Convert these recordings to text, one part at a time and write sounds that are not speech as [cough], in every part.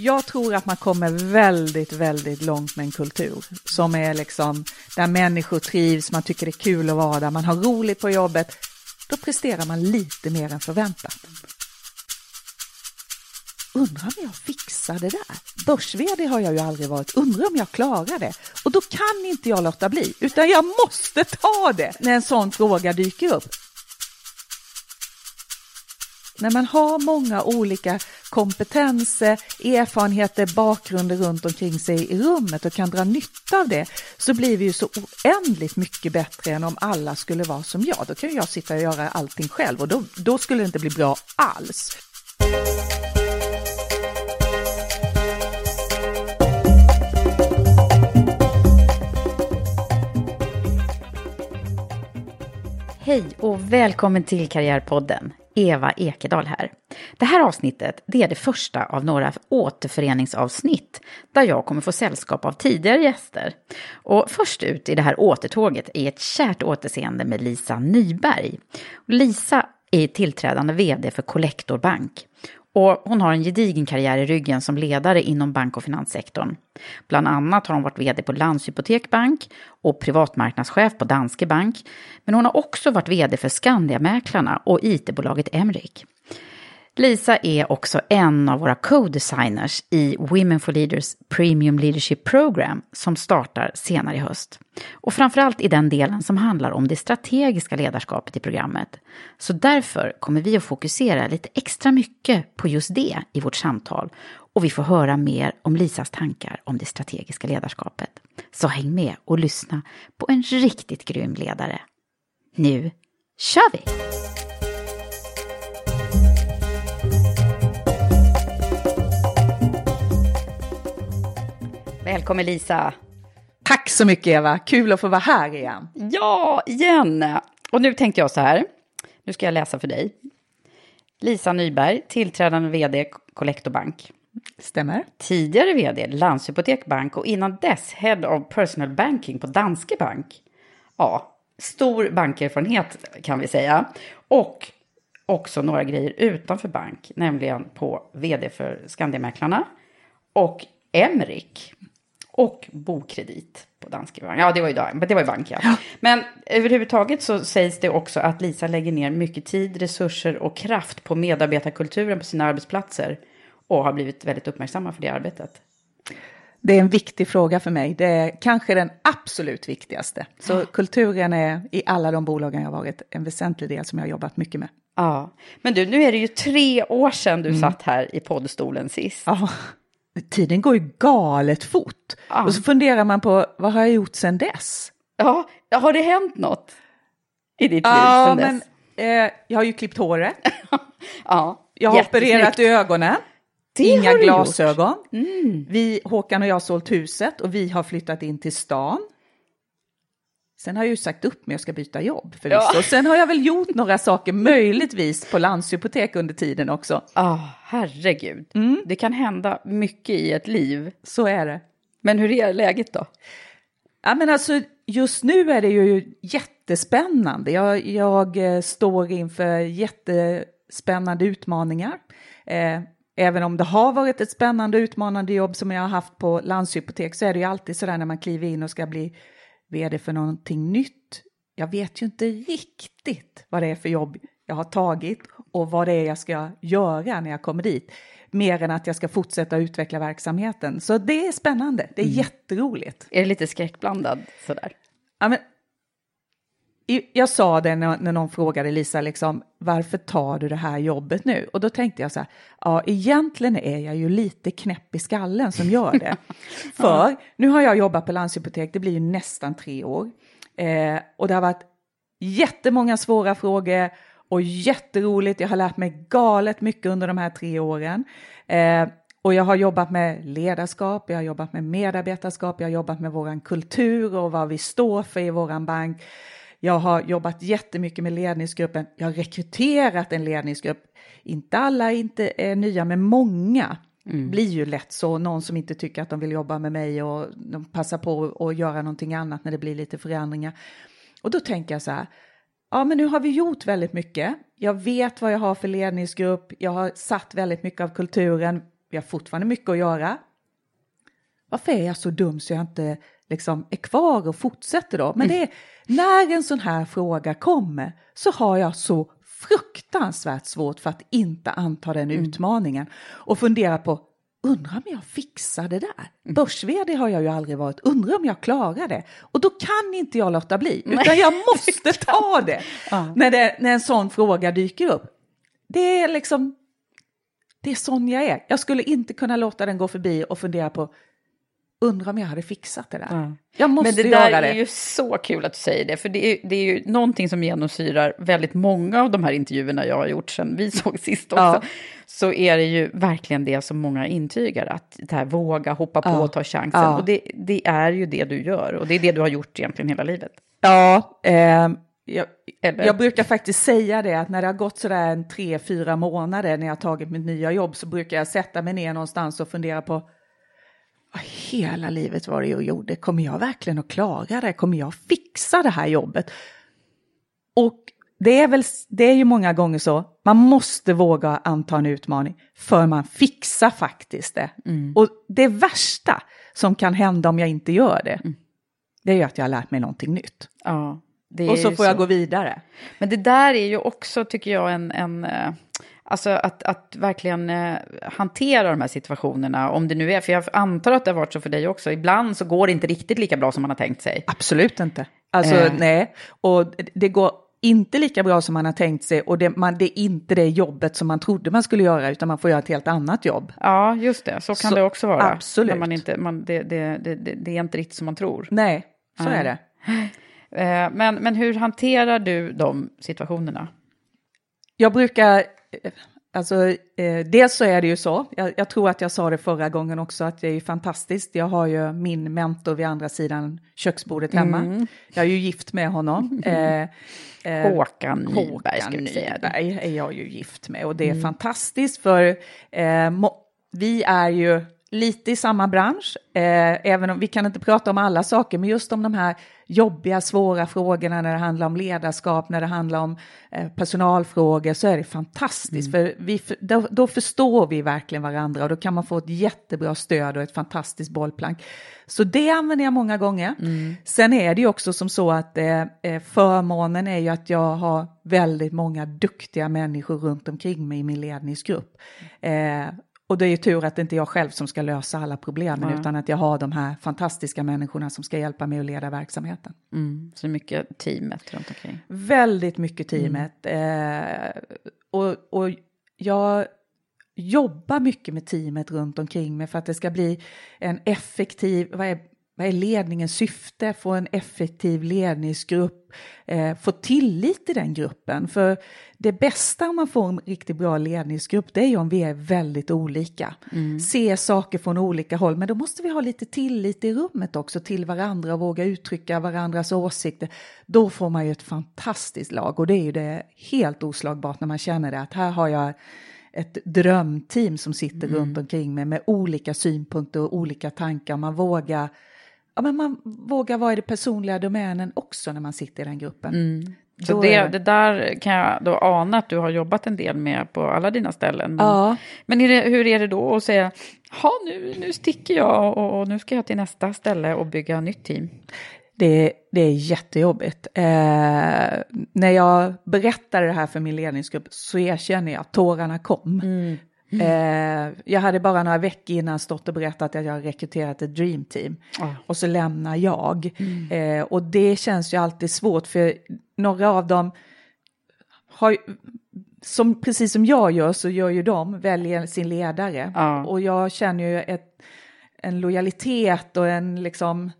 Jag tror att man kommer väldigt, väldigt långt med en kultur som är liksom där människor trivs, man tycker det är kul att vara där, man har roligt på jobbet. Då presterar man lite mer än förväntat. Undrar om jag fixar det där? börs har jag ju aldrig varit. Undrar om jag klarar det? Och då kan inte jag låta bli, utan jag måste ta det när en sån fråga dyker upp när man har många olika kompetenser, erfarenheter, bakgrunder runt omkring sig i rummet och kan dra nytta av det, så blir vi ju så oändligt mycket bättre än om alla skulle vara som jag. Då kan jag sitta och göra allting själv och då, då skulle det inte bli bra alls. Hej och välkommen till Karriärpodden. Eva Ekedal här. Det här avsnittet det är det första av några återföreningsavsnitt där jag kommer få sällskap av tidigare gäster. Och först ut i det här återtåget är ett kärt återseende med Lisa Nyberg. Lisa är tillträdande vd för Collector Bank och hon har en gedigen karriär i ryggen som ledare inom bank och finanssektorn. Bland annat har hon varit vd på Landshypotek Bank och privatmarknadschef på Danske Bank. Men hon har också varit vd för Skandiamäklarna och IT-bolaget Emrik. Lisa är också en av våra co-designers i Women for Leaders Premium Leadership Program som startar senare i höst. Och framförallt i den delen som handlar om det strategiska ledarskapet i programmet. Så därför kommer vi att fokusera lite extra mycket på just det i vårt samtal och vi får höra mer om Lisas tankar om det strategiska ledarskapet. Så häng med och lyssna på en riktigt grym ledare. Nu kör vi! Välkommen Lisa! Tack så mycket Eva, kul att få vara här igen. Ja, igen! Och nu tänkte jag så här, nu ska jag läsa för dig. Lisa Nyberg, tillträdande vd Collector Bank. Stämmer. Tidigare vd Landshypotek Bank och innan dess Head of Personal Banking på Danske Bank. Ja, stor bankerfarenhet kan vi säga. Och också några grejer utanför bank, nämligen på vd för Skandiamäklarna och Emrik och Bokredit på Danske Bank. Ja, det var ju, det var ju bank, ja. Men överhuvudtaget så sägs det också att Lisa lägger ner mycket tid, resurser och kraft på medarbetarkulturen på sina arbetsplatser och har blivit väldigt uppmärksamma för det arbetet. Det är en viktig fråga för mig. Det är kanske den absolut viktigaste. Så ja. kulturen är i alla de bolagen jag har varit en väsentlig del som jag har jobbat mycket med. Ja, men du, nu är det ju tre år sedan du mm. satt här i poddstolen sist. Ja tiden går ju galet fort. Ja. Och så funderar man på vad har jag gjort sedan dess? Ja, har det hänt något i ditt ja, liv sedan dess? Men, eh, jag har ju klippt håret. [laughs] ja, jag har opererat ögonen. Det Inga glasögon. Mm. Vi, Håkan och jag har sålt huset och vi har flyttat in till stan. Sen har jag ju sagt upp mig och ska byta jobb förvisso. Ja. Sen har jag väl gjort några saker, möjligtvis på Landshypotek under tiden också. Ja, oh, herregud. Mm. Det kan hända mycket i ett liv. Så är det. Men hur är läget då? Ja, men alltså, just nu är det ju jättespännande. Jag, jag eh, står inför jättespännande utmaningar. Eh, även om det har varit ett spännande utmanande jobb som jag har haft på Landshypotek så är det ju alltid sådär när man kliver in och ska bli vd för någonting nytt. Jag vet ju inte riktigt vad det är för jobb jag har tagit och vad det är jag ska göra när jag kommer dit. Mer än att jag ska fortsätta utveckla verksamheten. Så det är spännande, det är mm. jätteroligt. Är det lite skräckblandad sådär? Ja, men, jag sa det när, när någon frågade Lisa, liksom, varför tar du det här jobbet nu? Och då tänkte jag så här, ja egentligen är jag ju lite knäpp i skallen som gör det. [laughs] För nu har jag jobbat på Landshypotek, det blir ju nästan tre år. Eh, och det har varit jättemånga svåra frågor och jätteroligt. Jag har lärt mig galet mycket under de här tre åren. Eh, och jag har jobbat med ledarskap, jag har jobbat med medarbetarskap, jag har jobbat med våran kultur och vad vi står för i våran bank. Jag har jobbat jättemycket med ledningsgruppen. Jag har rekryterat en ledningsgrupp. Inte alla inte är nya, men många mm. blir ju lätt så. Någon som inte tycker att de vill jobba med mig och de passar på att göra någonting annat när det blir lite förändringar. Och då tänker jag så här, ja men nu har vi gjort väldigt mycket. Jag vet vad jag har för ledningsgrupp, jag har satt väldigt mycket av kulturen, vi har fortfarande mycket att göra. Varför är jag så dum så jag inte liksom är kvar och fortsätter då? Men det är, när en sån här fråga kommer så har jag så fruktansvärt svårt för att inte anta den mm. utmaningen och fundera på undrar om jag fixar det där? Mm. börs har jag ju aldrig varit, undrar om jag klarar det? Och då kan inte jag låta bli, utan Nej. jag måste [laughs] ta det, ja. när det när en sån fråga dyker upp. Det är liksom, det är sån jag är. Jag skulle inte kunna låta den gå förbi och fundera på, undrar om jag hade fixat det där. Ja. Jag måste Men det där är ju så kul att du säger det, för det är, det är ju någonting som genomsyrar väldigt många av de här intervjuerna jag har gjort sen vi [laughs] såg sist också. Ja. Så är det ju verkligen det som många intygar, att det här våga hoppa på och ta chansen. Och det, det, är ju det du gör, och det är det du har gjort egentligen hela livet. Ja, eh, jag, jag, brukar faktiskt säga det att när det har gått sådär en tre, fyra månader när jag har tagit mitt nya jobb så brukar jag sätta mig ner någonstans och fundera på hela livet var det jag gjorde. Kommer jag verkligen att klara det? Kommer jag fixa det här jobbet? Och det är väl, det är ju många gånger så, man måste våga anta en utmaning för man fixar faktiskt det. Mm. Och det värsta som kan hända om jag inte gör det, mm. det är ju att jag har lärt mig någonting nytt. Ja, och så får så. jag gå vidare. Men det där är ju också, tycker jag, en, en eh, Alltså att, att verkligen eh, hantera de här situationerna, om det nu är, för jag antar att det har varit så för dig också, ibland så går det inte riktigt lika bra som man har tänkt sig. Absolut inte. Alltså eh. nej, och det går inte lika bra som man har tänkt sig och det, man, det är inte det jobbet som man trodde man skulle göra utan man får göra ett helt annat jobb. Ja, just det, så kan så, det också vara. Absolut. När man inte, man, det, det, det, är inte riktigt som man tror. Nej, så ja. är det. Eh, men, men hur hanterar du de situationerna? Jag brukar Alltså, eh, dels så är det ju så, jag, jag, tror att jag sa det förra gången också, att det är fantastiskt. Jag har ju min mentor vid andra sidan köksbordet hemma. Mm. Jag är ju gift med honom. [laughs] Eh, eh, Håkan Nyberg, Håkan Nyberg är jag ju gift med och det är mm. fantastiskt för eh, vi är ju lite i samma bransch, eh, även om vi kan inte prata om alla saker, men just om de här jobbiga, svåra frågorna när det handlar om ledarskap, när det handlar om eh, personalfrågor, så är det fantastiskt, mm. för vi, då, då, förstår vi verkligen varandra och då kan man få ett jättebra stöd och ett fantastiskt bollplank. Så det använder jag många gånger. Mm. Sen är det ju också som så att eh, eh, förmånen är ju att jag har väldigt många duktiga människor runt omkring mig i min ledningsgrupp. Eh, och det är ju tur att det inte är jag själv som ska lösa alla problemen, mm. utan att jag har de här fantastiska människorna som ska hjälpa mig att leda verksamheten. Mm. Så mycket teamet runt omkring? Väldigt mycket teamet. Mm. Eh, och, och jag jobbar mycket med teamet runt omkring mig för att det ska bli en effektiv, vad är vad är ledningens syfte? Få en effektiv ledningsgrupp, eh, få tillit i den gruppen. För det bästa om man får en riktigt bra ledningsgrupp, det är ju om vi är väldigt olika. Mm. Se saker från olika håll, men då måste vi ha lite tillit i rummet också till varandra och våga uttrycka varandras åsikter. Då får man ju ett fantastiskt lag och det är ju det helt oslagbart när man känner det att här har jag ett drömteam som sitter mm. runt omkring mig med olika synpunkter och olika tankar. Man vågar ja, men man vågar vara i det personliga domänen också när man sitter i den gruppen. Mm. Så det, det, där kan jag då ana att du har jobbat en del med på alla dina ställen. Men, ja. men är det, hur är det då att säga, ja nu, nu sticker jag och, och, nu ska jag till nästa ställe och bygga nytt team? Det, det är jättejobbigt. Eh, när jag berättade det här för min ledningsgrupp så erkänner jag att tårarna kom. Mm. Mm. Eh, jag hade bara några veckor innan stått och berättat att jag rekryterat ett dreamteam. Oh. Och så lämnar jag. Mm. Eh, och det känns ju alltid svårt för några av dem har som, precis som jag gör så gör ju de, väljer sin ledare. Oh. Och jag känner ju ett, en lojalitet och en liksom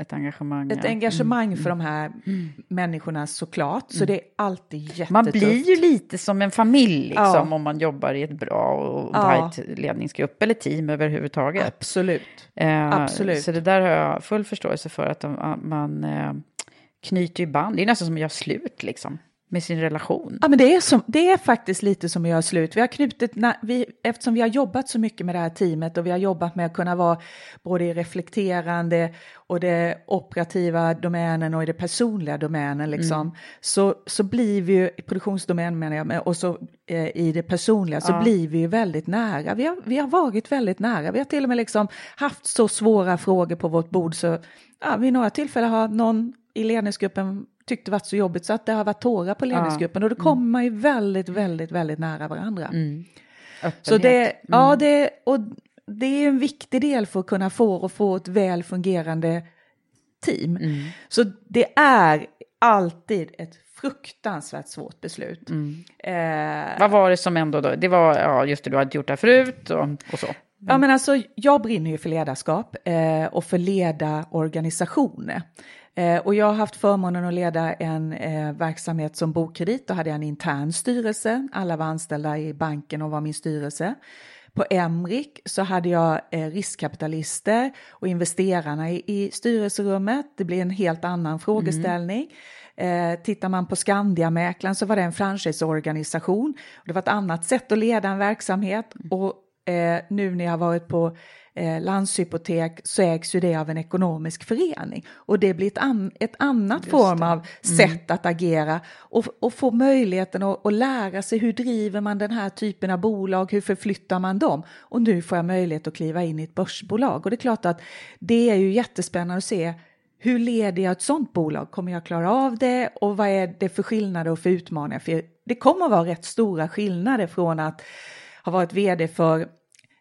ett engagemang. Ett ja. engagemang mm. för de här mm. människorna såklart. Så mm. det är alltid jättetufft. Man blir ju lite som en familj liksom, ja. om man jobbar i ett bra och ja. tajt ledningsgrupp eller team överhuvudtaget. Absolut. Eh, Absolut. Så det där har jag full förståelse för att man eh, knyter ju band. Det är nästan som att göra slut liksom med sin relation. Ja, men det är, som, det är faktiskt lite som att göra slut. Vi har knutit, vi, eftersom vi har jobbat så mycket med det här teamet och vi har jobbat med att kunna vara både i reflekterande och det operativa domänen och i det personliga domänen liksom, mm. så, så blir vi ju, i produktionsdomänen menar jag, och så eh, i det personliga så ja. blir vi ju väldigt nära. Vi har, vi har varit väldigt nära. Vi har till och med liksom haft så svåra frågor på vårt bord så ja, vid några tillfällen har någon i ledningsgruppen tyckt det varit så jobbigt så att det har varit tårar på ledningsgruppen och då kommer mm. man ju väldigt, väldigt, väldigt nära varandra. Mm. Så det, mm. ja, det, och det är en viktig del för att kunna få och få ett väl fungerande team. Mm. Så det är alltid ett fruktansvärt svårt beslut. Mm. Eh, Vad var det som ändå då, det var, ja just det, du hade gjort det här förut och, och så. Ja men alltså jag brinner ju för ledarskap eh, och för leda organisationer. Eh, och jag har haft förmånen att leda en eh, verksamhet som Bokredit. Då hade jag en intern styrelse. Alla var anställda i banken och var min styrelse. På Emrik så hade jag eh, riskkapitalister och investerarna i, i styrelserummet. Det blir en helt annan frågeställning. Mm. Eh, tittar man på Skandiamäklaren så var det en franchiseorganisation. Det var ett annat sätt att leda en verksamhet. Mm. Och eh, nu när jag varit på eh, Landshypotek så ägs ju det av en ekonomisk förening och det blir ett, an, ett annat Just form av mm. sätt att agera och, och få möjligheten att, att lära sig hur driver man den här typen av bolag, hur förflyttar man dem? Och nu får jag möjlighet att kliva in i ett börsbolag och det är klart att det är ju jättespännande att se hur leder jag ett sådant bolag? Kommer jag klara av det? Och vad är det för skillnader och för utmaningar? För det kommer att vara rätt stora skillnader från att ha varit vd för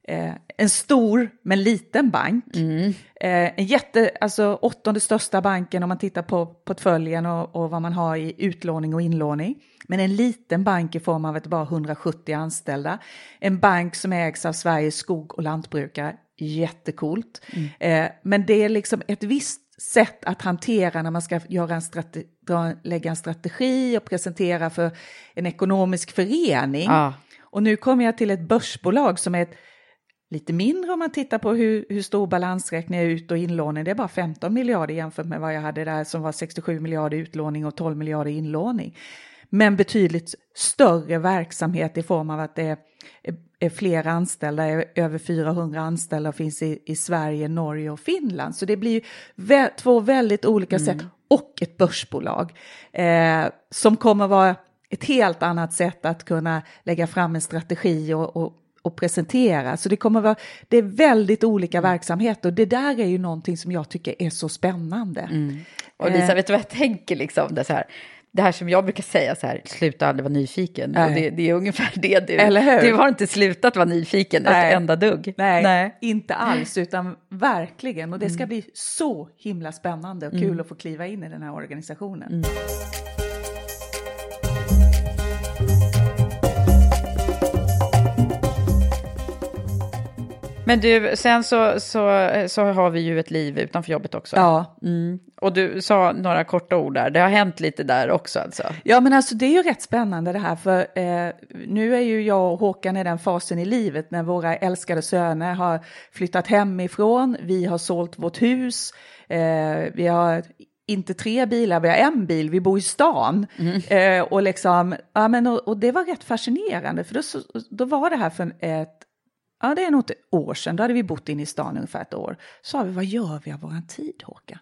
eh, en stor men liten bank. Mm. Eh, en jätte, alltså åttonde största banken om man tittar på portföljen och, och, vad man har i utlåning och inlåning. Men en liten bank i form av ett bara 170 anställda. En bank som ägs av Sveriges skog och lantbrukare. Jättekult. Mm. Eh, men det är liksom ett visst sätt att hantera när man ska göra en lägga en strategi och presentera för en ekonomisk förening. Ah. Och nu kommer jag till ett börsbolag som är ett lite mindre om man tittar på hur, hur stor balansräkning är ut och inlåning. Det är bara 15 miljarder jämfört med vad jag hade där som var 67 miljarder utlåning och 12 miljarder inlåning. Men betydligt större verksamhet i form av att det är, är fler anställda, är över 400 anställda och finns i, i Sverige, Norge och Finland. Så det blir vä två väldigt olika mm. sätt och ett börsbolag eh, som kommer vara ett helt annat sätt att kunna lägga fram en strategi och, och och presentera. Så det kommer vara, det är väldigt olika verksamheter och det där är ju någonting som jag tycker är så spännande. Mm. Och Lisa, eh. vet du vad jag tänker liksom? Det, så här, det här som jag brukar säga så här, sluta aldrig vara nyfiken. Och det, det, är ungefär det du, Eller hur? du har inte slutat vara nyfiken Nej. ett enda dugg. Nej, Nej, inte alls, utan verkligen. Och det ska mm. bli så himla spännande och kul mm. att få kliva in i den här organisationen. Men du, sen så, så, så har vi ju ett liv utanför jobbet också. Ja. Mm. Och du sa några korta ord där. Det har hänt lite där också alltså. Ja, men alltså det är ju rätt spännande det här, för eh, nu är ju jag och Håkan i den fasen i livet när våra älskade söner har flyttat hemifrån, vi har sålt vårt hus, eh, vi har inte tre bilar, vi har en bil, vi bor i stan. Eh, och, liksom, ja, men, och, och det var rätt fascinerande, för då, då var det här för ett Ja, det är nog ett år sedan. Då hade vi bott inne i stan ungefär ett år. Sa vi, vad gör vi av våran tid, Håkan?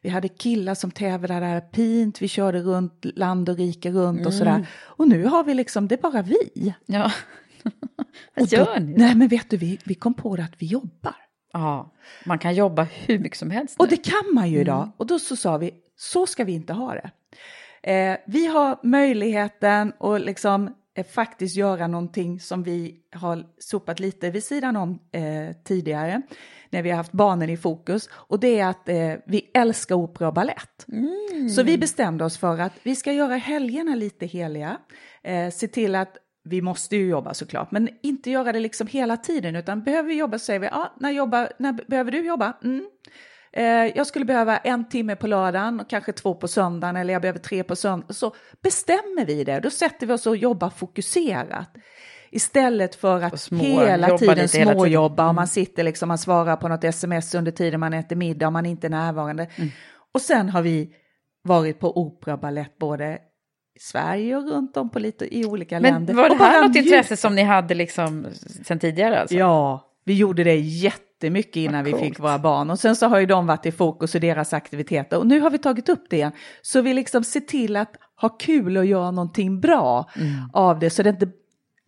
Vi hade killar som tävlade där pint, vi körde runt land och rike runt och sådär. Och nu har vi liksom, det är bara vi. Ja. [laughs] Vad Och då- gör ni? Nej, men vet du, vi, vi kom på det att vi jobbar. Ja, man kan jobba hur mycket som helst. Och nu. det kan man ju idag. Och då så sa vi, så ska vi inte ha det. Eh, vi har möjligheten att liksom faktiskt göra någonting som vi har sopat lite vid sidan om eh, tidigare, när vi har haft barnen i fokus. Och det är att eh, vi älskar opera och ballett. Så vi bestämde oss för att vi ska göra helgerna lite heliga, eh, se till att vi måste ju jobba såklart, men inte göra det liksom hela tiden, utan behöver vi jobba så säger vi, ja, när, jobba, när behöver du jobba? Mm. Eh, jag skulle behöva en timme på lördagen och kanske två på söndagen eller jag behöver tre på söndagen. Så bestämmer vi det, då sätter vi oss och jobbar fokuserat. Istället för att små- hela tiden småjobba och man sitter liksom, man svarar på något sms under tiden man äter middag och man inte är närvarande. Och sen har vi varit på opera och balett både i Sverige och runt om på lite i olika länder. Men var det här något intresse som ni hade liksom sen tidigare? Alltså? Ja, vi gjorde det jättemycket innan vi fick våra barn. Och sen så har ju de varit i fokus och deras aktiviteter. Och nu har vi tagit upp det igen. Så vi liksom ser till att ha kul och göra någonting bra Mm. av det. Så det är inte,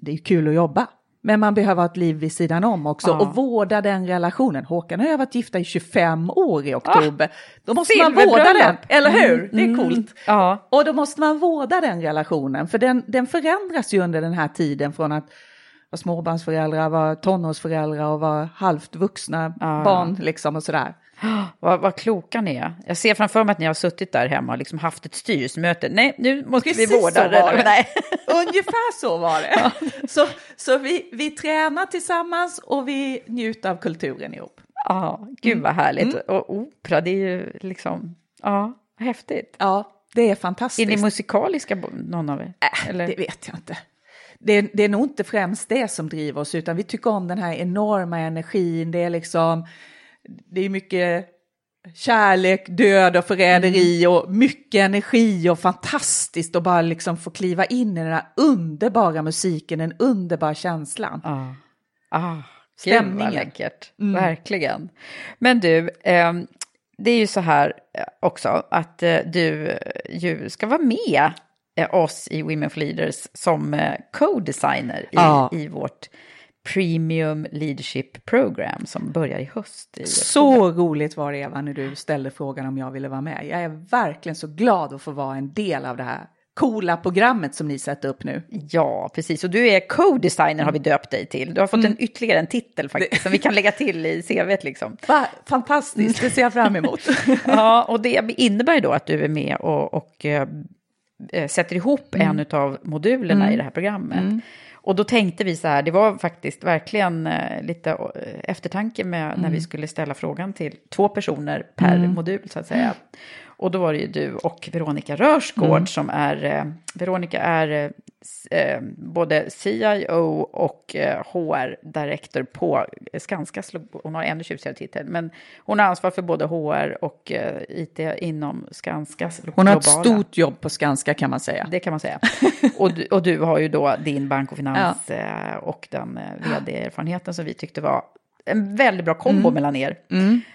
det är kul att jobba. Men man behöver ha ett liv vid sidan om också Ja. och vårda den relationen. Håkan och jag har varit gifta i 25 år i oktober. då måste man vårda den, eller hur? Det är Mm, coolt. Ja. Och då måste man vårda den relationen, för den, den förändras ju under den här tiden från att vara småbarnsföräldrar, vara tonårsföräldrar och vara halvt vuxna Ja. barn liksom och sådär. Vad, vad kloka ni är. Jag ser framför mig att ni har suttit där hemma och liksom haft ett styrelsemöte. Nej, nu måste Precis vi vårda det. var det. Nej. [laughs] Ungefär så var det. Så, så vi, vi tränar tillsammans och vi njuter av kulturen ihop. Ja, gud vad härligt. Och opera, det är ju liksom, ja, häftigt. Ja, det är Är fantastiskt. ni musikaliska, någon av er? Äh, Eller? Det vet jag inte. Det, det är nog inte främst det som driver oss, utan vi tycker om den här enorma energin. Det är liksom, det är mycket kärlek, död och förräderi och mycket energi och fantastiskt att bara liksom få kliva in i den här underbara musiken, den underbara känslan. Ah, gud Stämningen. vad läckert. Verkligen. Men du, ehm, det är ju så här eh, också att eh, du eh, ju ska vara med eh, oss i Women for Leaders som eh, co-designer i, Ja. i vårt Premium Leadership Program som börjar i höst. I Så roligt var det Eva när du ställde frågan om jag ville vara med. Jag är verkligen så glad att få vara en del av det här coola programmet som ni sätter upp nu. Ja, precis. Och du är co-designer har vi döpt dig till. Du har fått Mm. en ytterligare en titel faktiskt som vi kan lägga till i CVt liksom. [laughs] Va? Fantastiskt, det ser jag fram emot. [laughs] Ja, och det innebär då att du är med och, och eh, sätter ihop Mm. en av modulerna i det här programmet. Och då tänkte vi så här, det var faktiskt verkligen eh, lite eh, eftertanke med när Mm. vi skulle ställa frågan till två personer per modul så att säga. Och då var det ju du och Veronica Rörsgård Mm. som är, eh, Veronica är eh, eh, både CIO och eh, HR-director på Skanska, slog- hon har ännu tjusigare titel, men hon har ansvar för både HR och eh, IT inom Skanskas Hon har ett stort jobb på Skanska kan man säga. Det kan man säga. och, du, och du har ju då din bank och finans [laughs] eh, och den eh, vd-erfarenheten som vi tyckte var en väldigt bra kombo mellan er.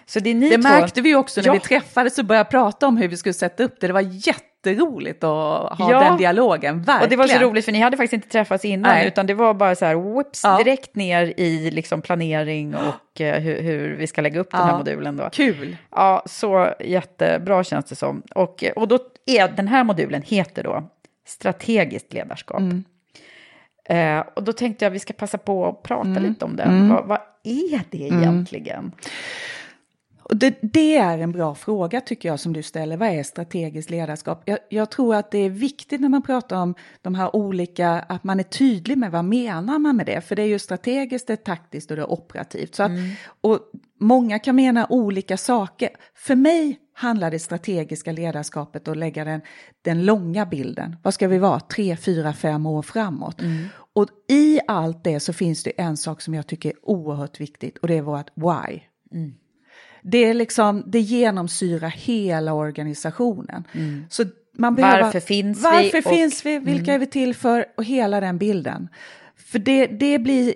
Så det är ni Mm. Det två... märkte vi också när Ja. vi träffades och började prata om hur vi skulle sätta upp det. Det var jätteroligt att ha Ja. den dialogen, verkligen. Och det var så roligt för ni hade faktiskt inte träffats innan Nej. utan det var bara så här whips Ja. direkt ner i liksom planering och eh, hur, hur vi ska lägga upp den här modulen då. Kul. Ja, så jättebra känns det som. Och, och då är den här modulen heter då strategiskt ledarskap. Mm. Eh, och då tänkte jag vi ska passa på att prata Mm. lite om den. Vad, vad är det egentligen? Och det, det, är en bra fråga tycker jag som du ställer. Vad är strategiskt ledarskap? Jag, jag, tror att det är viktigt när man pratar om de här olika, att man är tydlig med vad menar man med det? För det är ju strategiskt, det är taktiskt och det är operativt. Så att, mm. och många kan mena olika saker. För mig handlar det strategiska ledarskapet att lägga den, den långa bilden. Vad ska vi vara? Tre, fyra, fem år framåt. Mm. Och i allt det så finns det en sak som jag tycker är oerhört viktigt och det är vårt why. Mm. Det, är liksom, det genomsyrar hela organisationen. Mm. Så man behöver, varför finns varför vi? Varför finns vi? Vilka mm. är vi till för? Och hela den bilden. För det, det blir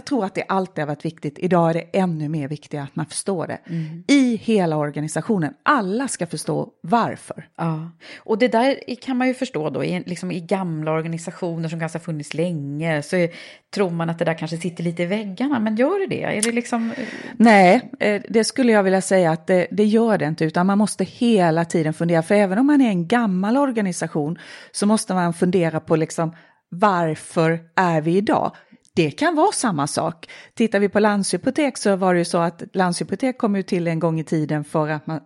jag tror att det alltid har varit viktigt. Idag är det ännu mer viktigt att man förstår det. Mm. I hela organisationen. Alla ska förstå varför. Ja. Och det där kan man ju förstå då, i, liksom i gamla organisationer som kanske har funnits länge, så är, tror man att det där kanske sitter lite i väggarna. Men gör det det? Är det liksom... Nej, eh, det skulle jag vilja säga att det, det gör det inte, utan man måste hela tiden fundera. För även om man är en gammal organisation så måste man fundera på liksom varför är vi idag? Det kan vara samma sak. Tittar vi på Landshypotek så var det ju så att Landshypotek kom ju till en gång i tiden för att man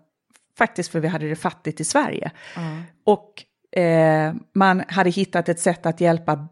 faktiskt för vi hade det fattigt i Sverige. Mm. Och eh, man hade hittat ett sätt att hjälpa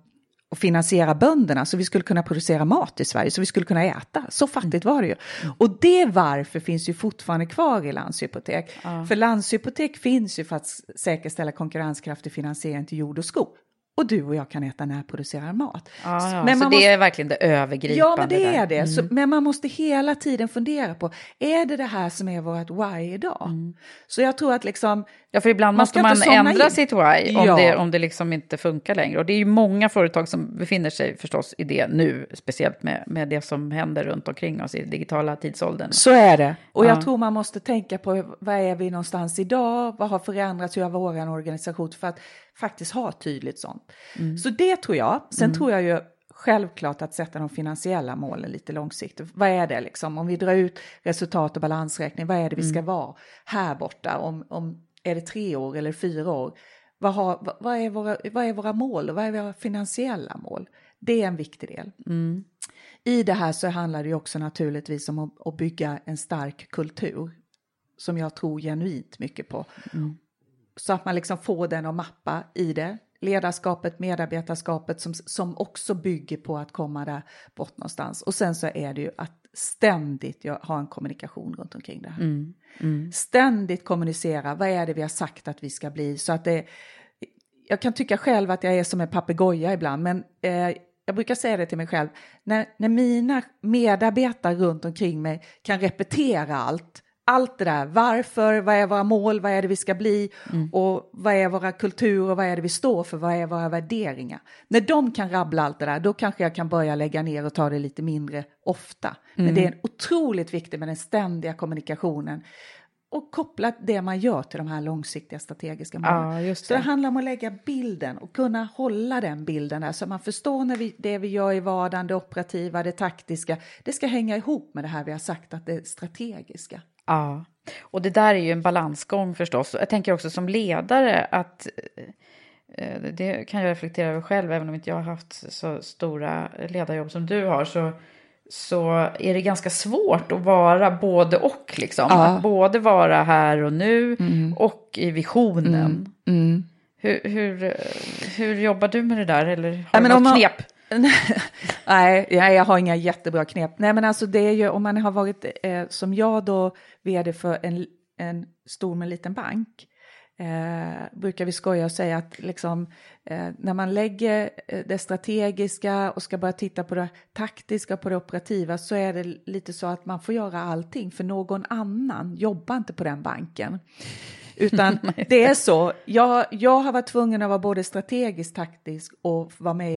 och finansiera bönderna så vi skulle kunna producera mat i Sverige, så vi skulle kunna äta. Så fattigt var det ju. Mm. Och det varför finns ju fortfarande kvar i Landshypotek. Mm. För Landshypotek finns ju för att säkerställa konkurrenskraftig finansiering till jord och skog och du och jag kan äta närproducerad mat. Ja, ja, men så det måste... är verkligen det övergripande. Ja, men det är det. Mm. Så, men man måste hela tiden fundera på, är det det här som är vårt why idag? Mm. Så jag tror att liksom... Ja, för ibland man måste man ändra in. sitt why om, ja. det, om det liksom inte funkar längre. Och det är ju många företag som befinner sig förstås i det nu, speciellt med, med det som händer runt omkring oss i digitala tidsåldern. Så är det. Och ja. jag tror man måste tänka på, vad är vi någonstans idag? Vad har förändrats? Hur har vår organisation? För att faktiskt ha tydligt sånt. Mm. Så det tror jag. Sen mm. tror jag ju självklart att sätta de finansiella målen lite långsiktigt. Vad är det liksom? Om vi drar ut resultat och balansräkning, vad är det vi ska mm. vara här borta? Om, om, är det tre år eller fyra år? Vad, har, vad, är våra, vad är våra mål och vad är våra finansiella mål? Det är en viktig del. Mm. I det här så handlar det också naturligtvis om att, att bygga en stark kultur som jag tror genuint mycket på. Mm så att man liksom får den att mappa i det. Ledarskapet, medarbetarskapet som, som också bygger på att komma där bort någonstans. Och sen så är det ju att ständigt ha en kommunikation runt omkring det här. Mm, mm. Ständigt kommunicera, vad är det vi har sagt att vi ska bli? Så att det, jag kan tycka själv att jag är som en papegoja ibland, men eh, jag brukar säga det till mig själv, när, när mina medarbetare runt omkring mig kan repetera allt allt det där, varför, vad är våra mål, vad är det vi ska bli mm. och vad är våra kulturer, vad är det vi står för, vad är våra värderingar. När de kan rabbla allt det där, då kanske jag kan börja lägga ner och ta det lite mindre ofta. Mm. Men det är otroligt viktigt med den ständiga kommunikationen och koppla det man gör till de här långsiktiga strategiska målen. Ja, det. Så det handlar om att lägga bilden och kunna hålla den bilden där så man förstår när vi, det vi gör i vardagen, det operativa, det taktiska, det ska hänga ihop med det här vi har sagt att det strategiska. Ja, och det där är ju en balansgång förstås. Jag tänker också som ledare att eh, det kan jag reflektera över själv, även om inte jag har haft så stora ledarjobb som du har, så, så är det ganska svårt att vara både och. Liksom. Ja. Att både vara här och nu mm. och i visionen. Mm. Mm. Hur, hur, hur jobbar du med det där? Eller har ja, du något knep? [laughs] Nej, jag har inga jättebra knep. Nej, men alltså det är ju om man har varit eh, som jag då vd för en, en stor men liten bank. Eh, brukar vi skoja och säga att liksom, eh, när man lägger eh, det strategiska och ska börja titta på det taktiska och på det operativa så är det lite så att man får göra allting för någon annan jobbar inte på den banken. Utan [laughs] det är så, jag, jag har varit tvungen att vara både strategisk, taktisk och vara med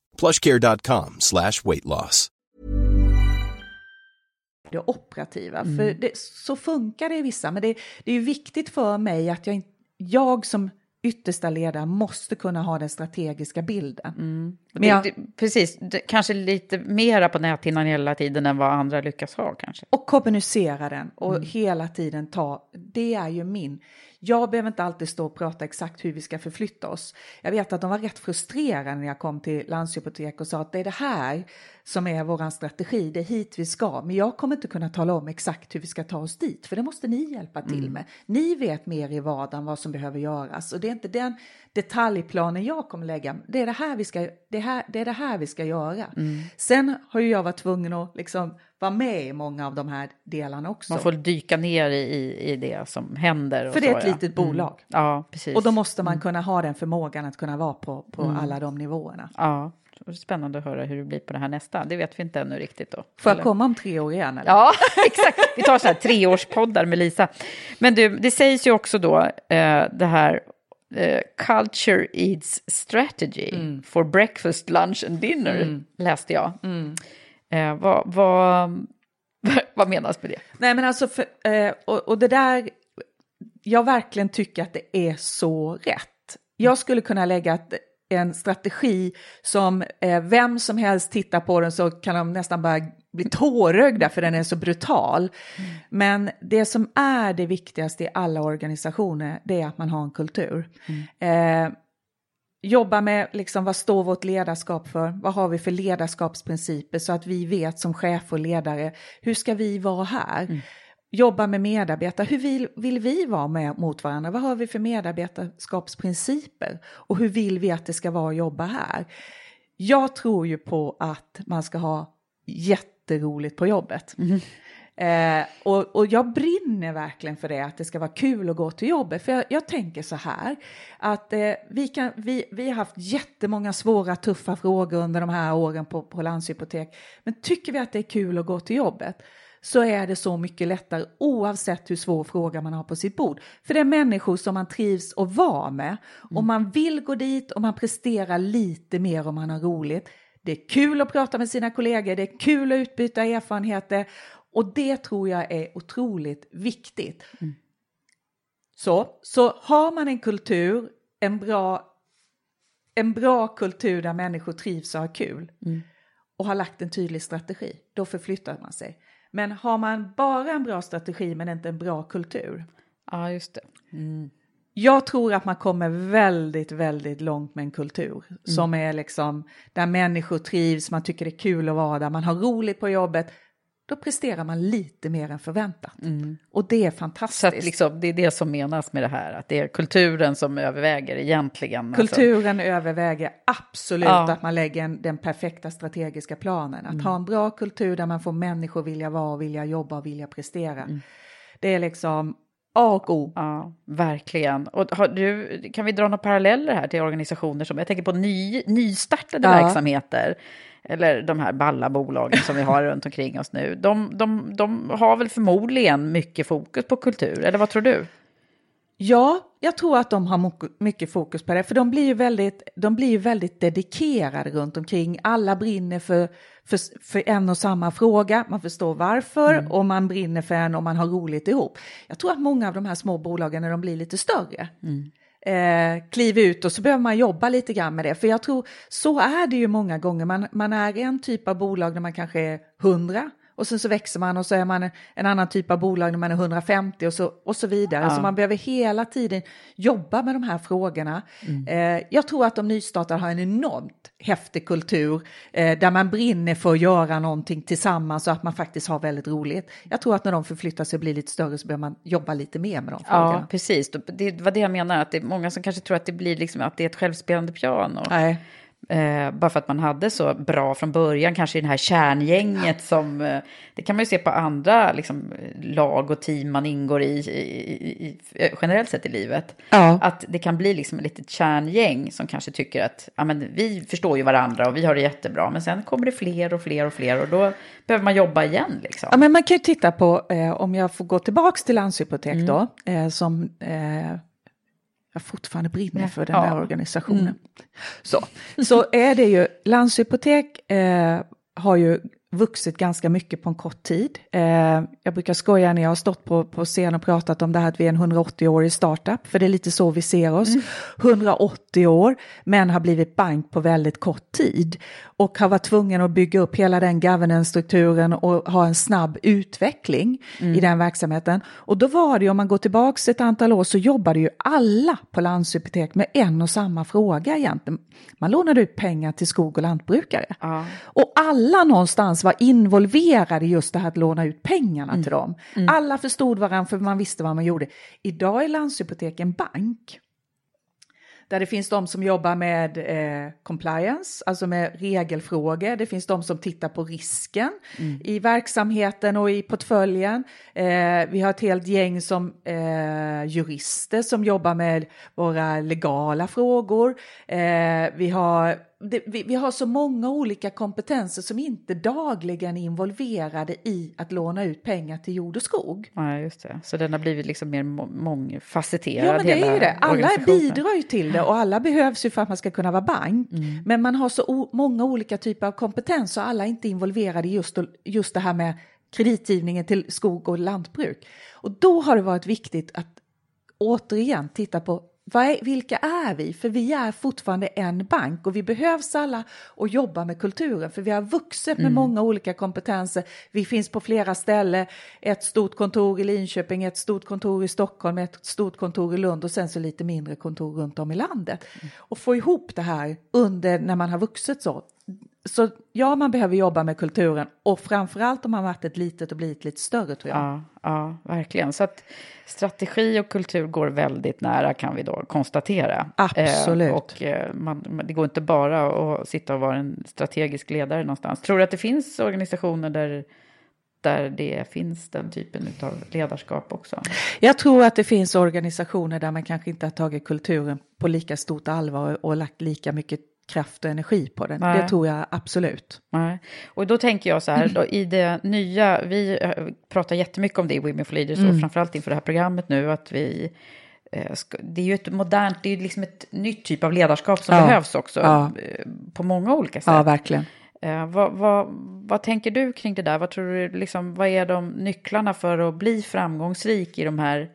plushcare.com slash weight loss. det operativa. För det, så funkar det i vissa, men det, det är viktigt för mig att jag, jag som yttersta ledare måste kunna ha den strategiska bilden. Men jag, Det, det, precis, det, kanske lite mera på näthinnan hela tiden än vad andra lyckas ha kanske. och kommunicera den och hela tiden ta, det är ju min. Jag behöver inte alltid stå och prata exakt hur vi ska förflytta oss. Jag vet att de var rätt frustrerade när jag kom till Landshypotek och sa att det är det här som är våran strategi, det är hit vi ska. Men jag kommer inte kunna tala om exakt hur vi ska ta oss dit, för det måste ni hjälpa till med. Ni vet mer i vardagen vad som behöver göras och det är inte den detaljplanen jag kommer lägga. Det är det här vi ska, det här, det är det här vi ska göra. Sen har ju jag varit tvungen att liksom vara med i många av de här delarna också. Man får dyka ner i, i, i det som händer. För det är så, ett ja. litet bolag. Mm. Ja, precis. Och då måste man kunna ha den förmågan att kunna vara på, på alla de nivåerna. Ja, det är spännande att höra hur det blir på det här nästa. Det vet vi inte ännu riktigt då. Får jag Eller? komma om tre år igen? Eller? Ja, [laughs] exakt. Vi tar så här treårspoddar med Lisa. Men du, det sägs ju också då eh, det här eh, Culture Eats Strategy Mm. for breakfast, lunch and dinner, läste jag. Eh, vad, vad, [laughs] vad menas med det? Nej men alltså, för, eh, och, och det där, jag verkligen tycker att det är så rätt. Jag skulle kunna lägga ett, en strategi som eh, vem som helst tittar på den så kan de nästan bara bli tårögda för den är så brutal. Men det som är det viktigaste i alla organisationer det är att man har en kultur. Eh, jobba med liksom, vad står vårt ledarskap för? Vad har vi för ledarskapsprinciper så att vi vet som chef och ledare, hur ska vi vara här? Jobba med medarbetare, hur vill, vill vi vara med mot varandra? Vad har vi för medarbetarskapsprinciper? Och hur vill vi att det ska vara att jobba här? Jag tror ju på att man ska ha jätteroligt på jobbet. Eh, och, och jag brinner verkligen för det, att det ska vara kul att gå till jobbet. För jag, jag tänker så här, att eh, vi, kan, vi, vi har haft jättemånga svåra, tuffa frågor under de här åren på, på Landshypotek. Men tycker vi att det är kul att gå till jobbet så är det så mycket lättare oavsett hur svår fråga man har på sitt bord. För det är människor som man trivs att vara med och man vill gå dit och man presterar lite mer om man har roligt. Det är kul att prata med sina kollegor, det är kul att utbyta erfarenheter och det tror jag är otroligt viktigt. Så, så har man en kultur, en bra, en bra kultur där människor trivs och har kul och har lagt en tydlig strategi, då förflyttar man sig. Men har man bara en bra strategi men inte en bra kultur, Ja, just det. Jag tror att man kommer väldigt, väldigt långt med en kultur mm. som är liksom där människor trivs, man tycker det är kul att vara där, man har roligt på jobbet. Då presterar man lite mer än förväntat. Mm. Och det är fantastiskt. Så liksom, det är det som menas med det här, att det är kulturen som överväger egentligen. Alltså. Kulturen alltså. överväger absolut ja. att man lägger en, den perfekta strategiska planen. Att mm. ha en bra kultur där man får människor vilja vara, vilja jobba och vilja prestera. Mm. Det är liksom A och O. Ja, verkligen. Och du, kan vi dra några paralleller här till organisationer som, jag tänker på ny, nystartade ja. verksamheter, eller de här balla bolagen som vi har runt omkring oss nu, de, de, de har väl förmodligen mycket fokus på kultur, eller vad tror du? Ja, jag tror att de har mycket fokus på det, för de blir ju väldigt, de blir ju väldigt dedikerade runt omkring. Alla brinner för, för, för en och samma fråga, man förstår varför mm. och man brinner för en och man har roligt ihop. Jag tror att många av de här små bolagen när de blir lite större mm eh, kliv ut och så behöver man jobba lite grann med det. För jag tror, så är det ju många gånger, man, man är en typ av bolag där man kanske är hundra och sen så växer man och så är man en annan typ av bolag när man är 150 och så, och så vidare. Ja. Så man behöver hela tiden jobba med de här frågorna. Mm. Eh, jag tror att de nystartade har en enormt häftig kultur eh, där man brinner för att göra någonting tillsammans och att man faktiskt har väldigt roligt. Jag tror att när de förflyttar sig och blir lite större så behöver man jobba lite mer med de frågorna. Ja, precis. Det var det jag menar, att det är många som kanske tror att det blir liksom att det är ett självspelande piano. Nej. Eh, bara för att man hade så bra från början, kanske i det här kärngänget som... Eh, det kan man ju se på andra liksom, lag och team man ingår i, i, i, i generellt sett i livet. Ja. Att det kan bli liksom ett litet kärngäng som kanske tycker att ja, men vi förstår ju varandra och vi har det jättebra. Men sen kommer det fler och fler och fler och då behöver man jobba igen. Liksom. Ja, men man kan ju titta på, eh, om jag får gå tillbaka till Landshypotek mm. då, eh, som eh, jag fortfarande brinner för den ja. här organisationen. Mm. Så, så är det ju, Landshypotek eh, har ju vuxit ganska mycket på en kort tid. Eh, jag brukar skoja när jag har stått på, på scen och pratat om det här att vi är en 180-årig startup, för det är lite så vi ser oss. Mm. 180 år, men har blivit bank på väldigt kort tid och har varit tvungen att bygga upp hela den governance-strukturen och ha en snabb utveckling mm. i den verksamheten. Och då var det ju, om man går tillbaka ett antal år, så jobbade ju alla på Landshypotek med en och samma fråga egentligen. Man lånade ut pengar till skog och lantbrukare. Ja. Och alla någonstans var involverade i just det här att låna ut pengarna mm. till dem. Mm. Alla förstod varandra för man visste vad man gjorde. Idag är Landshypotek en bank. Där det finns de som jobbar med eh, compliance, alltså med regelfrågor. Det finns de som tittar på risken mm. i verksamheten och i portföljen. Eh, vi har ett helt gäng som eh, jurister som jobbar med våra legala frågor. Eh, vi har det, vi, vi, har så många olika kompetenser som inte dagligen är involverade i att låna ut pengar till jord och skog. Ja, just det. Så den har blivit liksom mer mångfacetterad. Ja, men det är ju det. Alla bidrar ju till det och alla behövs ju för att man ska kunna vara bank. Mm. Men man har så många olika typer av kompetens och alla är inte involverade i just, just det här med kreditgivningen till skog och lantbruk. Och då har det varit viktigt att återigen titta på är, vilka är vi? För vi är fortfarande en bank och vi behövs alla och jobba med kulturen för vi har vuxit med mm. många olika kompetenser. Vi finns på flera ställen, ett stort kontor i Linköping, ett stort kontor i Stockholm, ett stort kontor i Lund och sen så lite mindre kontor runt om i landet. Mm. Och få ihop det här under när man har vuxit så så ja, man behöver jobba med kulturen och framförallt om man varit ett litet och blivit lite större tror jag. Ja, ja, verkligen. Så att strategi och kultur går väldigt nära kan vi då konstatera. Absolut. Eh, och eh, man, det går inte bara att sitta och vara en strategisk ledare någonstans. Tror du att det finns organisationer där där det finns den typen av ledarskap också? Jag tror att det finns organisationer där man kanske inte har tagit kulturen på lika stort allvar och lagt lika mycket kraft och energi på den. Nej. Det tror jag absolut. Nej. Och då tänker jag så här, då, i det nya, vi eh, pratar jättemycket om det i Women for Leaders mm. och framförallt inför det här programmet nu, att vi eh, det är ju ett modernt, det är ju liksom ett nytt typ av ledarskap som ja. behövs också ja. Eh, på många olika sätt. Ja, verkligen. vad, vad, vad tänker du kring det där? Vad tror du, liksom, vad är de nycklarna för att bli framgångsrik i de här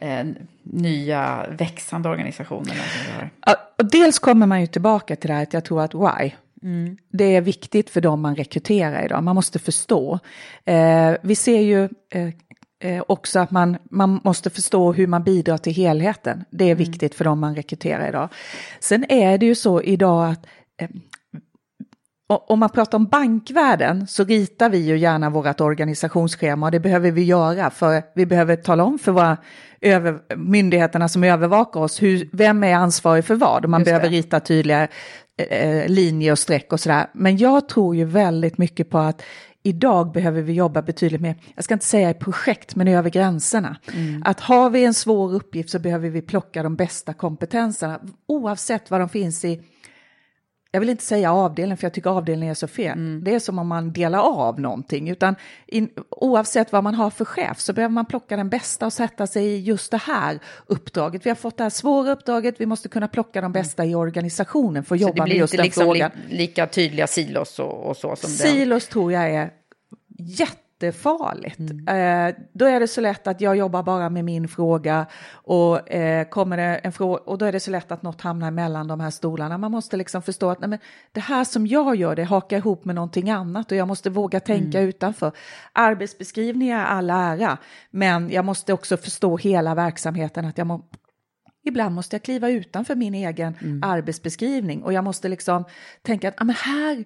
eh, nya växande organisationerna. Ja, och dels kommer man ju tillbaka till det här att jag tror att why, Mm. Det är viktigt för dem man rekryterar idag, man måste förstå. Eh, vi ser ju, eh, eh, också att man, man måste förstå hur man bidrar till helheten. Det är viktigt för dem man rekryterar idag. Sen är det ju så idag att eh, om man pratar om bankvärlden så ritar vi ju gärna vårt organisationsschema och det behöver vi göra för vi behöver tala om för våra över, myndigheterna som övervakar oss hur, vem är ansvarig för vad. Man behöver rita tydliga eh, linjer och streck och sådär. Men jag tror ju väldigt mycket på att idag behöver vi jobba betydligt mer, jag ska inte säga i projekt, men över gränserna. Mm. Att har vi en svår uppgift så behöver vi plocka de bästa kompetenserna, oavsett vad de finns i jag vill inte säga avdelning för jag tycker avdelning är så fel. Mm. Det är som om man delar av någonting. Utan in, oavsett vad man har för chef så behöver man plocka den bästa och sätta sig i just det här uppdraget. Vi har fått det här svåra uppdraget, vi måste kunna plocka de bästa i organisationen för att så jobba med just den liksom frågan. Det blir inte lika tydliga silos och, och så? Som silos det. tror jag är jätte jättefarligt. Mm. Eh, då är det så lätt att jag jobbar bara med min fråga och eh, kommer det en fråga och då är det så lätt att något hamnar mellan de här stolarna. Man måste liksom förstå att nej, men det här som jag gör det hakar ihop med någonting annat och jag måste våga tänka mm. utanför. Arbetsbeskrivningar är all ära, men jag måste också förstå hela verksamheten. att jag må, Ibland måste jag kliva utanför min egen mm. arbetsbeskrivning och jag måste liksom tänka att ah, men här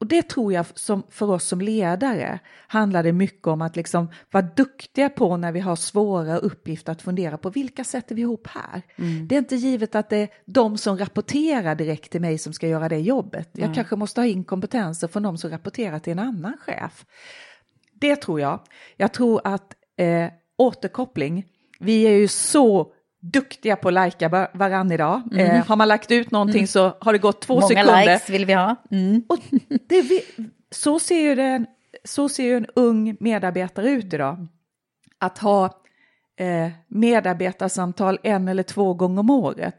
och det tror jag som, för oss som ledare handlar det mycket om att liksom vara duktiga på när vi har svåra uppgifter att fundera på vilka sätter vi ihop här. Mm. Det är inte givet att det är de som rapporterar direkt till mig som ska göra det jobbet. Jag mm. kanske måste ha in kompetenser från de som rapporterar till en annan chef. Det tror jag. Jag tror att eh, återkoppling, vi är ju så duktiga på att lajka varann idag. Mm. Eh, har man lagt ut någonting mm. så har det gått två Många sekunder. Många likes vill vi ha. Mm. Och det, så, ser ju den, så ser ju en ung medarbetare ut idag. Att ha eh, medarbetarsamtal en eller två gånger om året,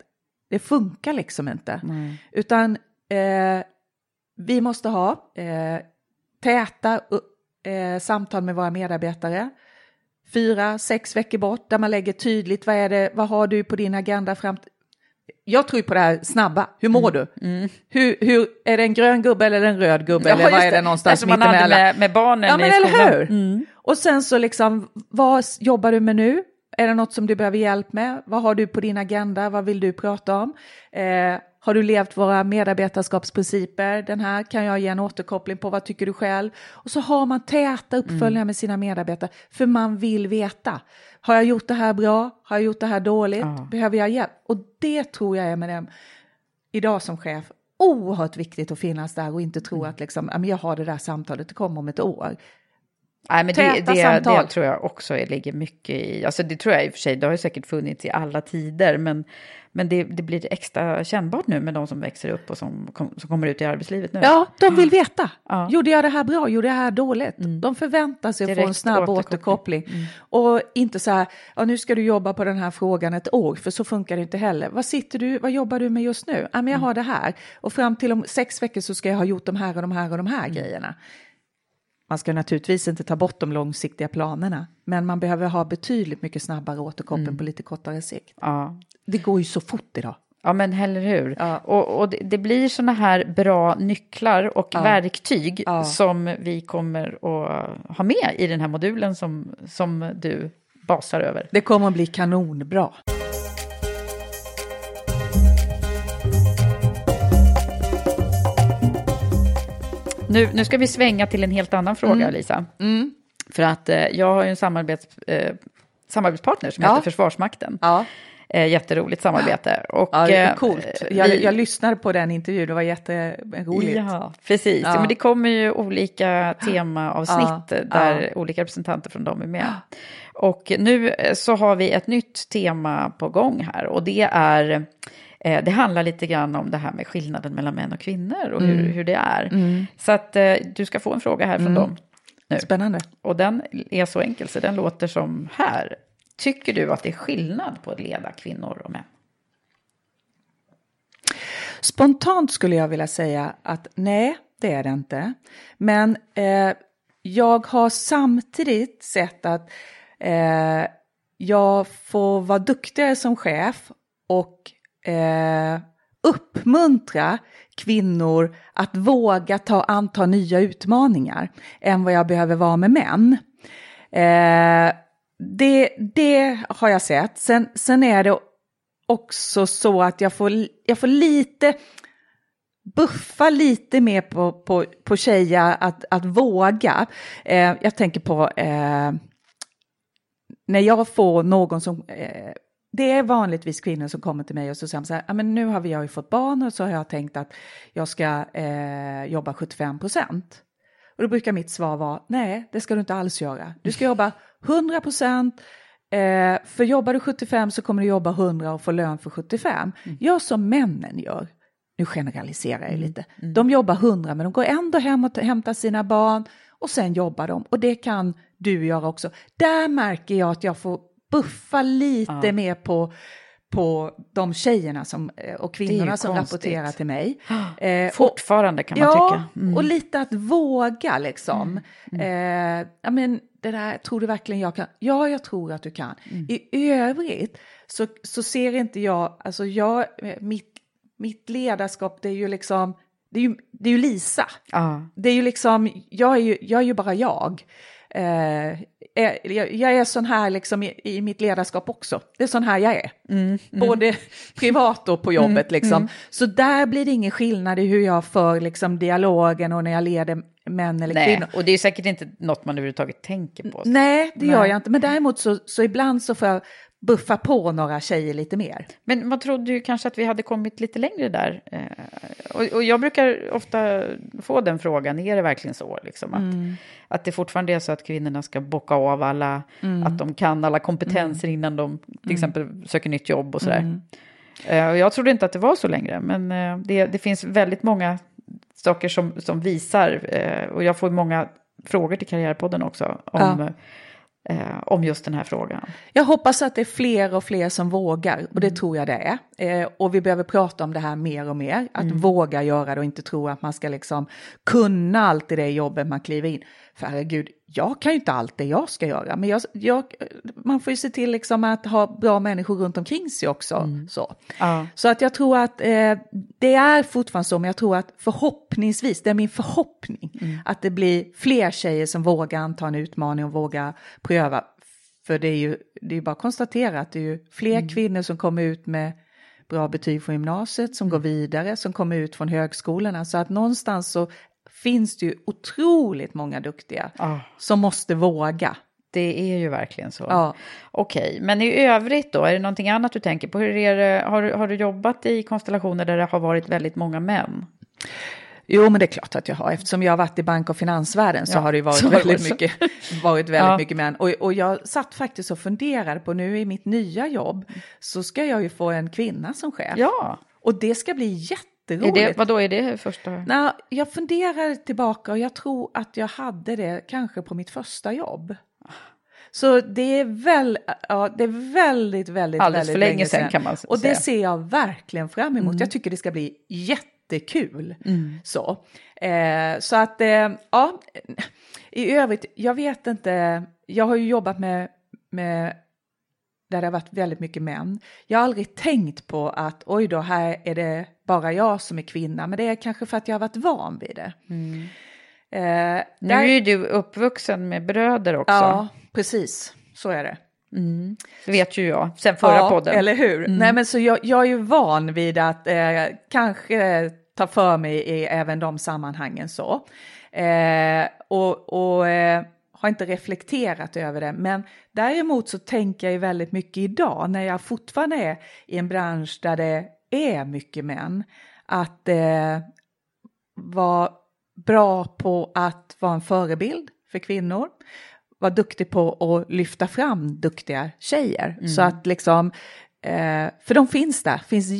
det funkar liksom inte. Utan eh, vi måste ha eh, täta eh, samtal med våra medarbetare fyra, sex veckor bort där man lägger tydligt vad är det, vad har du på din agenda fram jag tror på det här snabba, hur mår mm. du? Mm. Hur, hur, är det en grön gubbe eller en röd gubbe? Ja, eller vad är det någonstans mittemellan? man med, med barnen ja, men i skolan. Eller hur? Mm. Och sen så liksom, vad jobbar du med nu? Är det något som du behöver hjälp med? Vad har du på din agenda? Vad vill du prata om? Eh, har du levt våra medarbetarskapsprinciper? Den här kan jag ge en återkoppling på. Vad tycker du själv? Och så har man täta uppföljningar mm. med sina medarbetare för man vill veta. Har jag gjort det här bra? Har jag gjort det här dåligt? Ja. Behöver jag hjälp? Och det tror jag är med dem idag som chef oerhört viktigt att finnas där och inte tro mm. att liksom, jag har det där samtalet, det kommer om ett år. Nej, men det, det, det, tror jag också ligger mycket i. Alltså det tror jag i och för sig, det har ju säkert funnits i alla tider, men, men det, det blir extra kännbart nu med de som växer upp och som, kom, som kommer ut i arbetslivet nu. Ja, de vill veta. Ja. Gjorde jag det här bra? Gjorde jag det här dåligt? Mm. De förväntar sig att få en snabb återkoppling. Mm. Och inte så här, ja, nu ska du jobba på den här frågan ett år, för så funkar det inte heller. Vad sitter du, vad jobbar du med just nu? Ja, men jag mm. har det här. Och fram till om sex veckor så ska jag ha gjort de här och de här och de här mm. grejerna. Man ska naturligtvis inte ta bort de långsiktiga planerna, men man behöver ha betydligt mycket snabbare återkoppling mm. på lite kortare sikt. Ja. Det går ju så fort idag. Ja, men eller hur. Ja. Och, och det, det, blir sådana här bra nycklar och ja. verktyg ja. som vi kommer att ha med i den här modulen som, som du basar över. Det kommer att bli kanonbra. Nu, nu ska vi svänga till en helt annan fråga, mm. Lisa. Mm. För att eh, jag har ju en samarbets, eh, samarbetspartner som ja. heter Försvarsmakten. Ja. Eh, jätteroligt samarbete. Och, ja, det är eh, coolt. Jag, vi, jag lyssnade på den intervjun, det var jätteroligt. Ja, precis. Ja. men det kommer ju olika temaavsnitt där olika representanter från dem är med. Och nu så har vi ett nytt tema på gång här och det är Eh, det handlar lite grann om det här med skillnaden mellan män och kvinnor och hur, mm. hur det är. Mm. Så att eh, du ska få en fråga här från mm. dem. Nu. Spännande. Och den är så enkel så den låter som här. Tycker du att det är skillnad på att leda kvinnor och män? Spontant skulle jag vilja säga att nej, det är det inte. Men eh, jag har samtidigt sett att eh, jag får vara duktigare som chef och eh, uppmuntra kvinnor att våga ta, anta nya utmaningar än vad jag behöver vara med män. Eh, det, det har jag sett. Sen, sen är det också så att jag får, jag får lite buffa lite mer på, på, på tjejer att, att våga. Eh, jag tänker på eh, när jag får någon som eh, det är vanligtvis kvinnor som kommer till mig och så säger så här, men nu har jag ju fått barn och så har jag tänkt att jag ska eh, jobba 75 procent. Och då brukar mitt svar vara, nej det ska du inte alls göra. Du ska jobba 100 procent, eh, för jobbar du 75 så kommer du jobba 100 och få lön för 75. Mm. Gör som männen gör. Nu generaliserar jag mm. lite. Mm. De jobbar 100 men de går ändå hem och hämtar sina barn och sen jobbar de. Och det kan du göra också. Där märker jag att jag får buffa lite ja. mer på på de tjejerna som, eh, och kvinnorna som rapporterar till mig. [gasps] Eh, Fortfarande kan man ja, tycka. Mm. och lite att våga liksom. Mm. Mm. Eh, ja, men det där, tror du verkligen jag kan? Ja, jag tror att du kan. Mm. I övrigt så, så ser inte jag, alltså jag, eh, mitt, mitt ledarskap det är ju liksom, det är ju, det är ju Lisa. Ah. Det är ju liksom, jag är ju, jag är ju bara jag. Eh, jag är sån här liksom i, i, mitt ledarskap också. Det är sån här jag är. Mm, mm. Både privat och på jobbet. Mm, liksom. Mm. Så där blir det ingen skillnad i hur jag för liksom, dialogen och när jag leder män eller Nej, kvinnor. Och det är säkert inte något man överhuvudtaget tänker på. Nej, det Nej. gör jag inte. Men däremot så, så ibland så får jag buffa på några tjejer lite mer. Men man trodde ju kanske att vi hade kommit lite längre där. Eh, och, och jag brukar ofta få den frågan, är det verkligen så? Liksom, att, mm. att det fortfarande är så att kvinnorna ska bocka av alla, mm. att de kan alla kompetenser mm. innan de till mm. exempel söker nytt jobb och sådär. Mm. Eh, jag trodde inte att det var så längre, men eh, det, det finns väldigt många saker som, som visar, och jag får många frågor till Karriärpodden också, om ja eh, om just den här frågan. Jag hoppas att det är fler och fler som vågar och det mm. tror jag det är. Eh, och vi behöver prata om det här mer och mer, att mm. våga göra det och inte tro att man ska liksom kunna allt i det jobbet man kliver in. För herregud, jag kan ju inte allt det jag ska göra, men jag, jag, man får ju se till liksom att ha bra människor runt omkring sig också. Mm. Så. Ja. så att jag tror att eh, det är fortfarande så, men jag tror att förhoppningsvis, det är min förhoppning, mm. att det blir fler tjejer som vågar anta en utmaning och vågar pröva. För det är ju det är bara att konstatera att det är ju fler mm. kvinnor som kommer ut med bra betyg från gymnasiet, som går mm. vidare, som kommer ut från högskolorna. Så att någonstans så finns det ju otroligt många duktiga ah. som måste våga. Det är ju verkligen så. Ja. Okej, men i övrigt då, är det någonting annat du tänker på? Hur är det, har, har du jobbat i konstellationer där det har varit väldigt många män? Jo, men det är klart att jag har. Eftersom jag har varit i bank och finansvärlden så ja, har det varit väldigt, mycket, varit väldigt ja. mycket män. Och, och jag satt faktiskt och funderade på nu i mitt nya jobb så ska jag ju få en kvinna som chef. Ja. Och det ska bli jätte jätteroligt. Är det, vadå, är det första? Nej, jag funderar tillbaka och jag tror att jag hade det kanske på mitt första jobb. Så det är, väl, ja, det är väldigt, väldigt, Alldeles väldigt för länge sedan kan man säga. Och det ser jag verkligen fram emot. Mm. Jag tycker det ska bli jättekul. Mm. Så. Eh, så att, eh, ja, i övrigt, jag vet inte, jag har ju jobbat med, med där det har varit väldigt mycket män. Jag har aldrig tänkt på att oj då, här är det bara jag som är kvinna, men det är kanske för att jag har varit van vid det. Mm. Eh, nu där... är du uppvuxen med bröder också. Ja, precis, så är det. Mm. Det vet ju jag, sen förra ja, podden. eller hur. Mm. Nej, men så jag, jag är ju van vid att eh, kanske ta för mig i även de sammanhangen så. Eh, och, och eh, har inte reflekterat över det, men däremot så tänker jag ju väldigt mycket idag när jag fortfarande är i en bransch där det är mycket män, att eh, vara bra på att vara en förebild för kvinnor, vara duktig på att lyfta fram duktiga tjejer. Mm. Så att liksom, eh, för de finns där, finns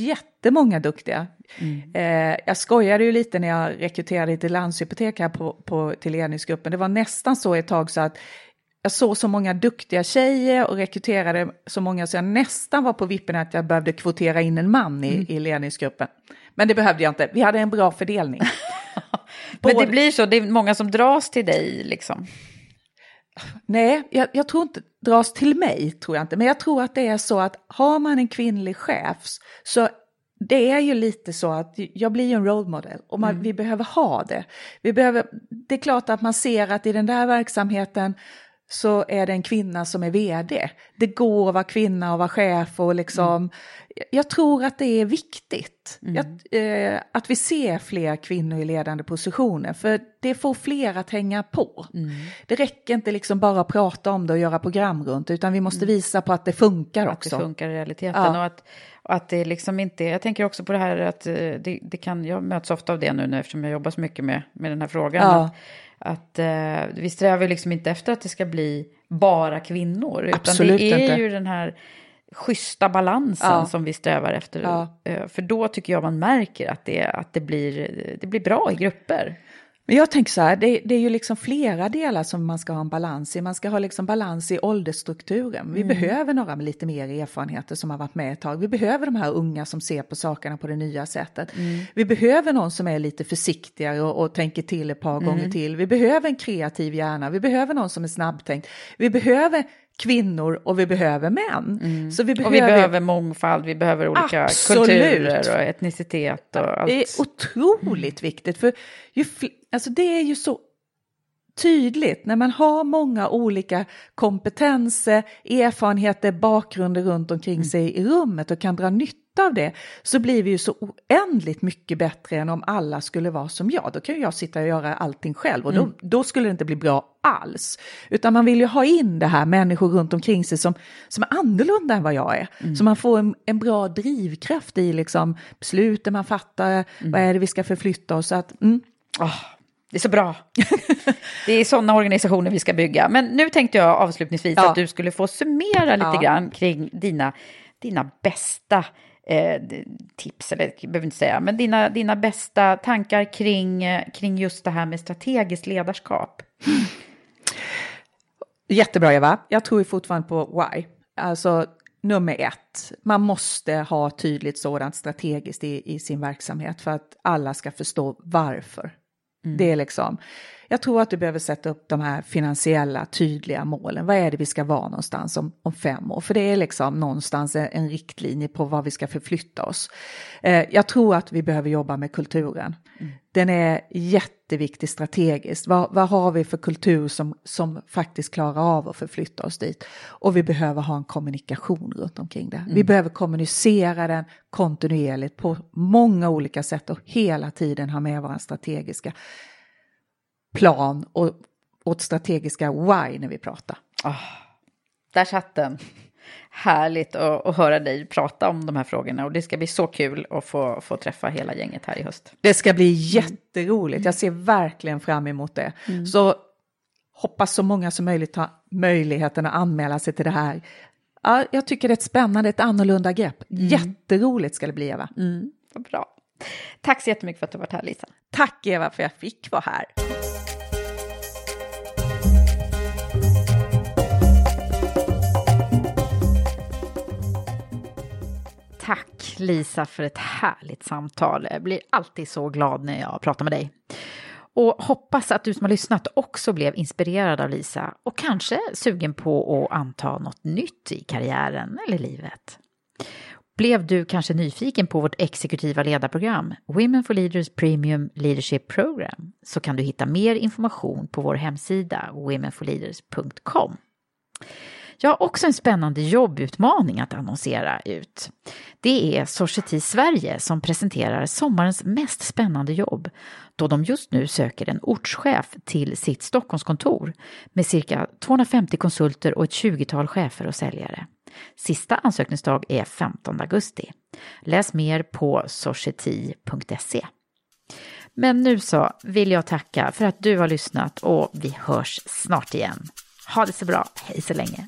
jättemånga duktiga. Mm. Eh, jag skojade ju lite när jag rekryterade till Landshypotek här på, på, till ledningsgruppen. Det var nästan så ett tag så att jag såg så många duktiga tjejer och rekryterade så många så jag nästan var på vippen att jag behövde kvotera in en man i, mm. i ledningsgruppen. Men det behövde jag inte, vi hade en bra fördelning. [laughs] Men det blir så, det är många som dras till dig liksom? Nej, jag, jag, tror inte dras till mig, tror jag inte. Men jag tror att det är så att har man en kvinnlig chef så det är ju lite så att jag blir ju en role model och man, mm. vi behöver ha det. Vi behöver, det är klart att man ser att i den där verksamheten så är det en kvinna som är vd. Det går att vara kvinna och vara chef och liksom, mm. jag tror att det är viktigt mm. att, eh, att vi ser fler kvinnor i ledande positioner, för det får fler att hänga på. Mm. Det räcker inte liksom bara att prata om det och göra program runt, utan vi måste mm. visa på att det funkar att också. Att det funkar i realiteten ja. och att och att det liksom inte, jag tänker också på det här att eh, det, det kan, jag möts ofta av det nu eftersom jag jobbar så mycket med, med den här frågan. Ja. Att, uh, vi strävar liksom inte efter att det ska bli bara kvinnor. Absolut utan det är inte. ju den här schyssta balansen ja. som vi strävar efter. Ja. Uh, för då tycker jag man märker att det, att det, blir, det blir bra i grupper. Men jag tänker så här, det, det, är ju liksom flera delar som man ska ha en balans i. Man ska ha liksom balans i åldersstrukturen. Vi mm. behöver några med lite mer erfarenheter som har varit med ett tag. Vi behöver de här unga som ser på sakerna på det nya sättet. Mm. Vi behöver någon som är lite försiktigare och, och tänker till ett par mm. gånger till. Vi behöver en kreativ hjärna. Vi behöver någon som är snabbtänkt. Vi behöver kvinnor och vi behöver män. Mm. Så vi behöver... Och vi behöver mångfald, vi behöver olika Absolut. kulturer och etnicitet och allt. Det är otroligt viktigt, för ju alltså det är ju så tydligt när man har många olika kompetenser, erfarenheter, bakgrunder runt omkring mm. sig i rummet och kan dra nytta av det så blir vi ju så oändligt mycket bättre än om alla skulle vara som jag. Då kan ju jag sitta och göra allting själv och då, mm. då skulle det inte bli bra alls. Utan man vill ju ha in det här människor runt omkring sig som, som är annorlunda än vad jag är. Mm. Så man får en, en bra drivkraft i liksom besluten man fattar, mm. vad är det vi ska förflytta oss. Att, Oh, det är så bra. [laughs] det är sådana organisationer vi ska bygga. Men nu tänkte jag avslutningsvis ja. att du skulle få summera lite ja. grann kring dina, dina bästa eh, tips, eller jag behöver inte säga, men dina, dina bästa tankar kring, kring just det här med strategiskt ledarskap. Jättebra Eva, jag tror fortfarande på why. Alltså nummer ett, man måste ha tydligt sådant strategiskt i, i sin verksamhet för att alla ska förstå varför. Mm. Det är liksom, jag tror att du behöver sätta upp de här finansiella tydliga målen. Vad är det vi ska vara någonstans om, om fem år? För det är liksom någonstans en, en riktlinje på vad vi ska förflytta oss. Eh, jag tror att vi behöver jobba med kulturen. Mm. Den är jätteviktig strategiskt. Vad, vad har vi för kultur som, som faktiskt klarar av att förflytta oss dit? Och vi behöver ha en kommunikation runt omkring det. Mm. Vi behöver kommunicera den kontinuerligt på många olika sätt och hela tiden ha med våra strategiska plan och åt strategiska why när vi pratar. Oh, där satt den. Härligt att, att, höra dig prata om de här frågorna och det ska bli så kul att få, få träffa hela gänget här i höst. Det ska bli jätteroligt, jag ser verkligen fram emot det. Mm. Så hoppas så många som möjligt har möjligheten att anmäla sig till det här. Ja, jag tycker det är ett spännande, ett annorlunda grepp. Mm. Jätteroligt ska det bli Eva. Mm, vad bra. Tack så jättemycket för att du varit här Lisa. Tack Eva för att jag fick vara här. Lisa för ett härligt samtal. Jag blir alltid så glad när jag pratar med dig. Och hoppas att du som har lyssnat också blev inspirerad av Lisa och kanske sugen på att anta något nytt i karriären eller livet. Blev du kanske nyfiken på vårt exekutiva ledarprogram Women for Leaders Premium Leadership Program så kan du hitta mer information på vår hemsida womenforleaders.com. Jag har också en spännande jobbutmaning att annonsera ut. Det är Society Sverige som presenterar sommarens mest spännande jobb då de just nu söker en ortschef till sitt Stockholmskontor med cirka 250 konsulter och ett 20-tal chefer och säljare. Sista ansökningsdag är 15 augusti. Läs mer på society.se. Men nu så vill jag tacka för att du har lyssnat och vi hörs snart igen. Ha det så bra, hej så länge!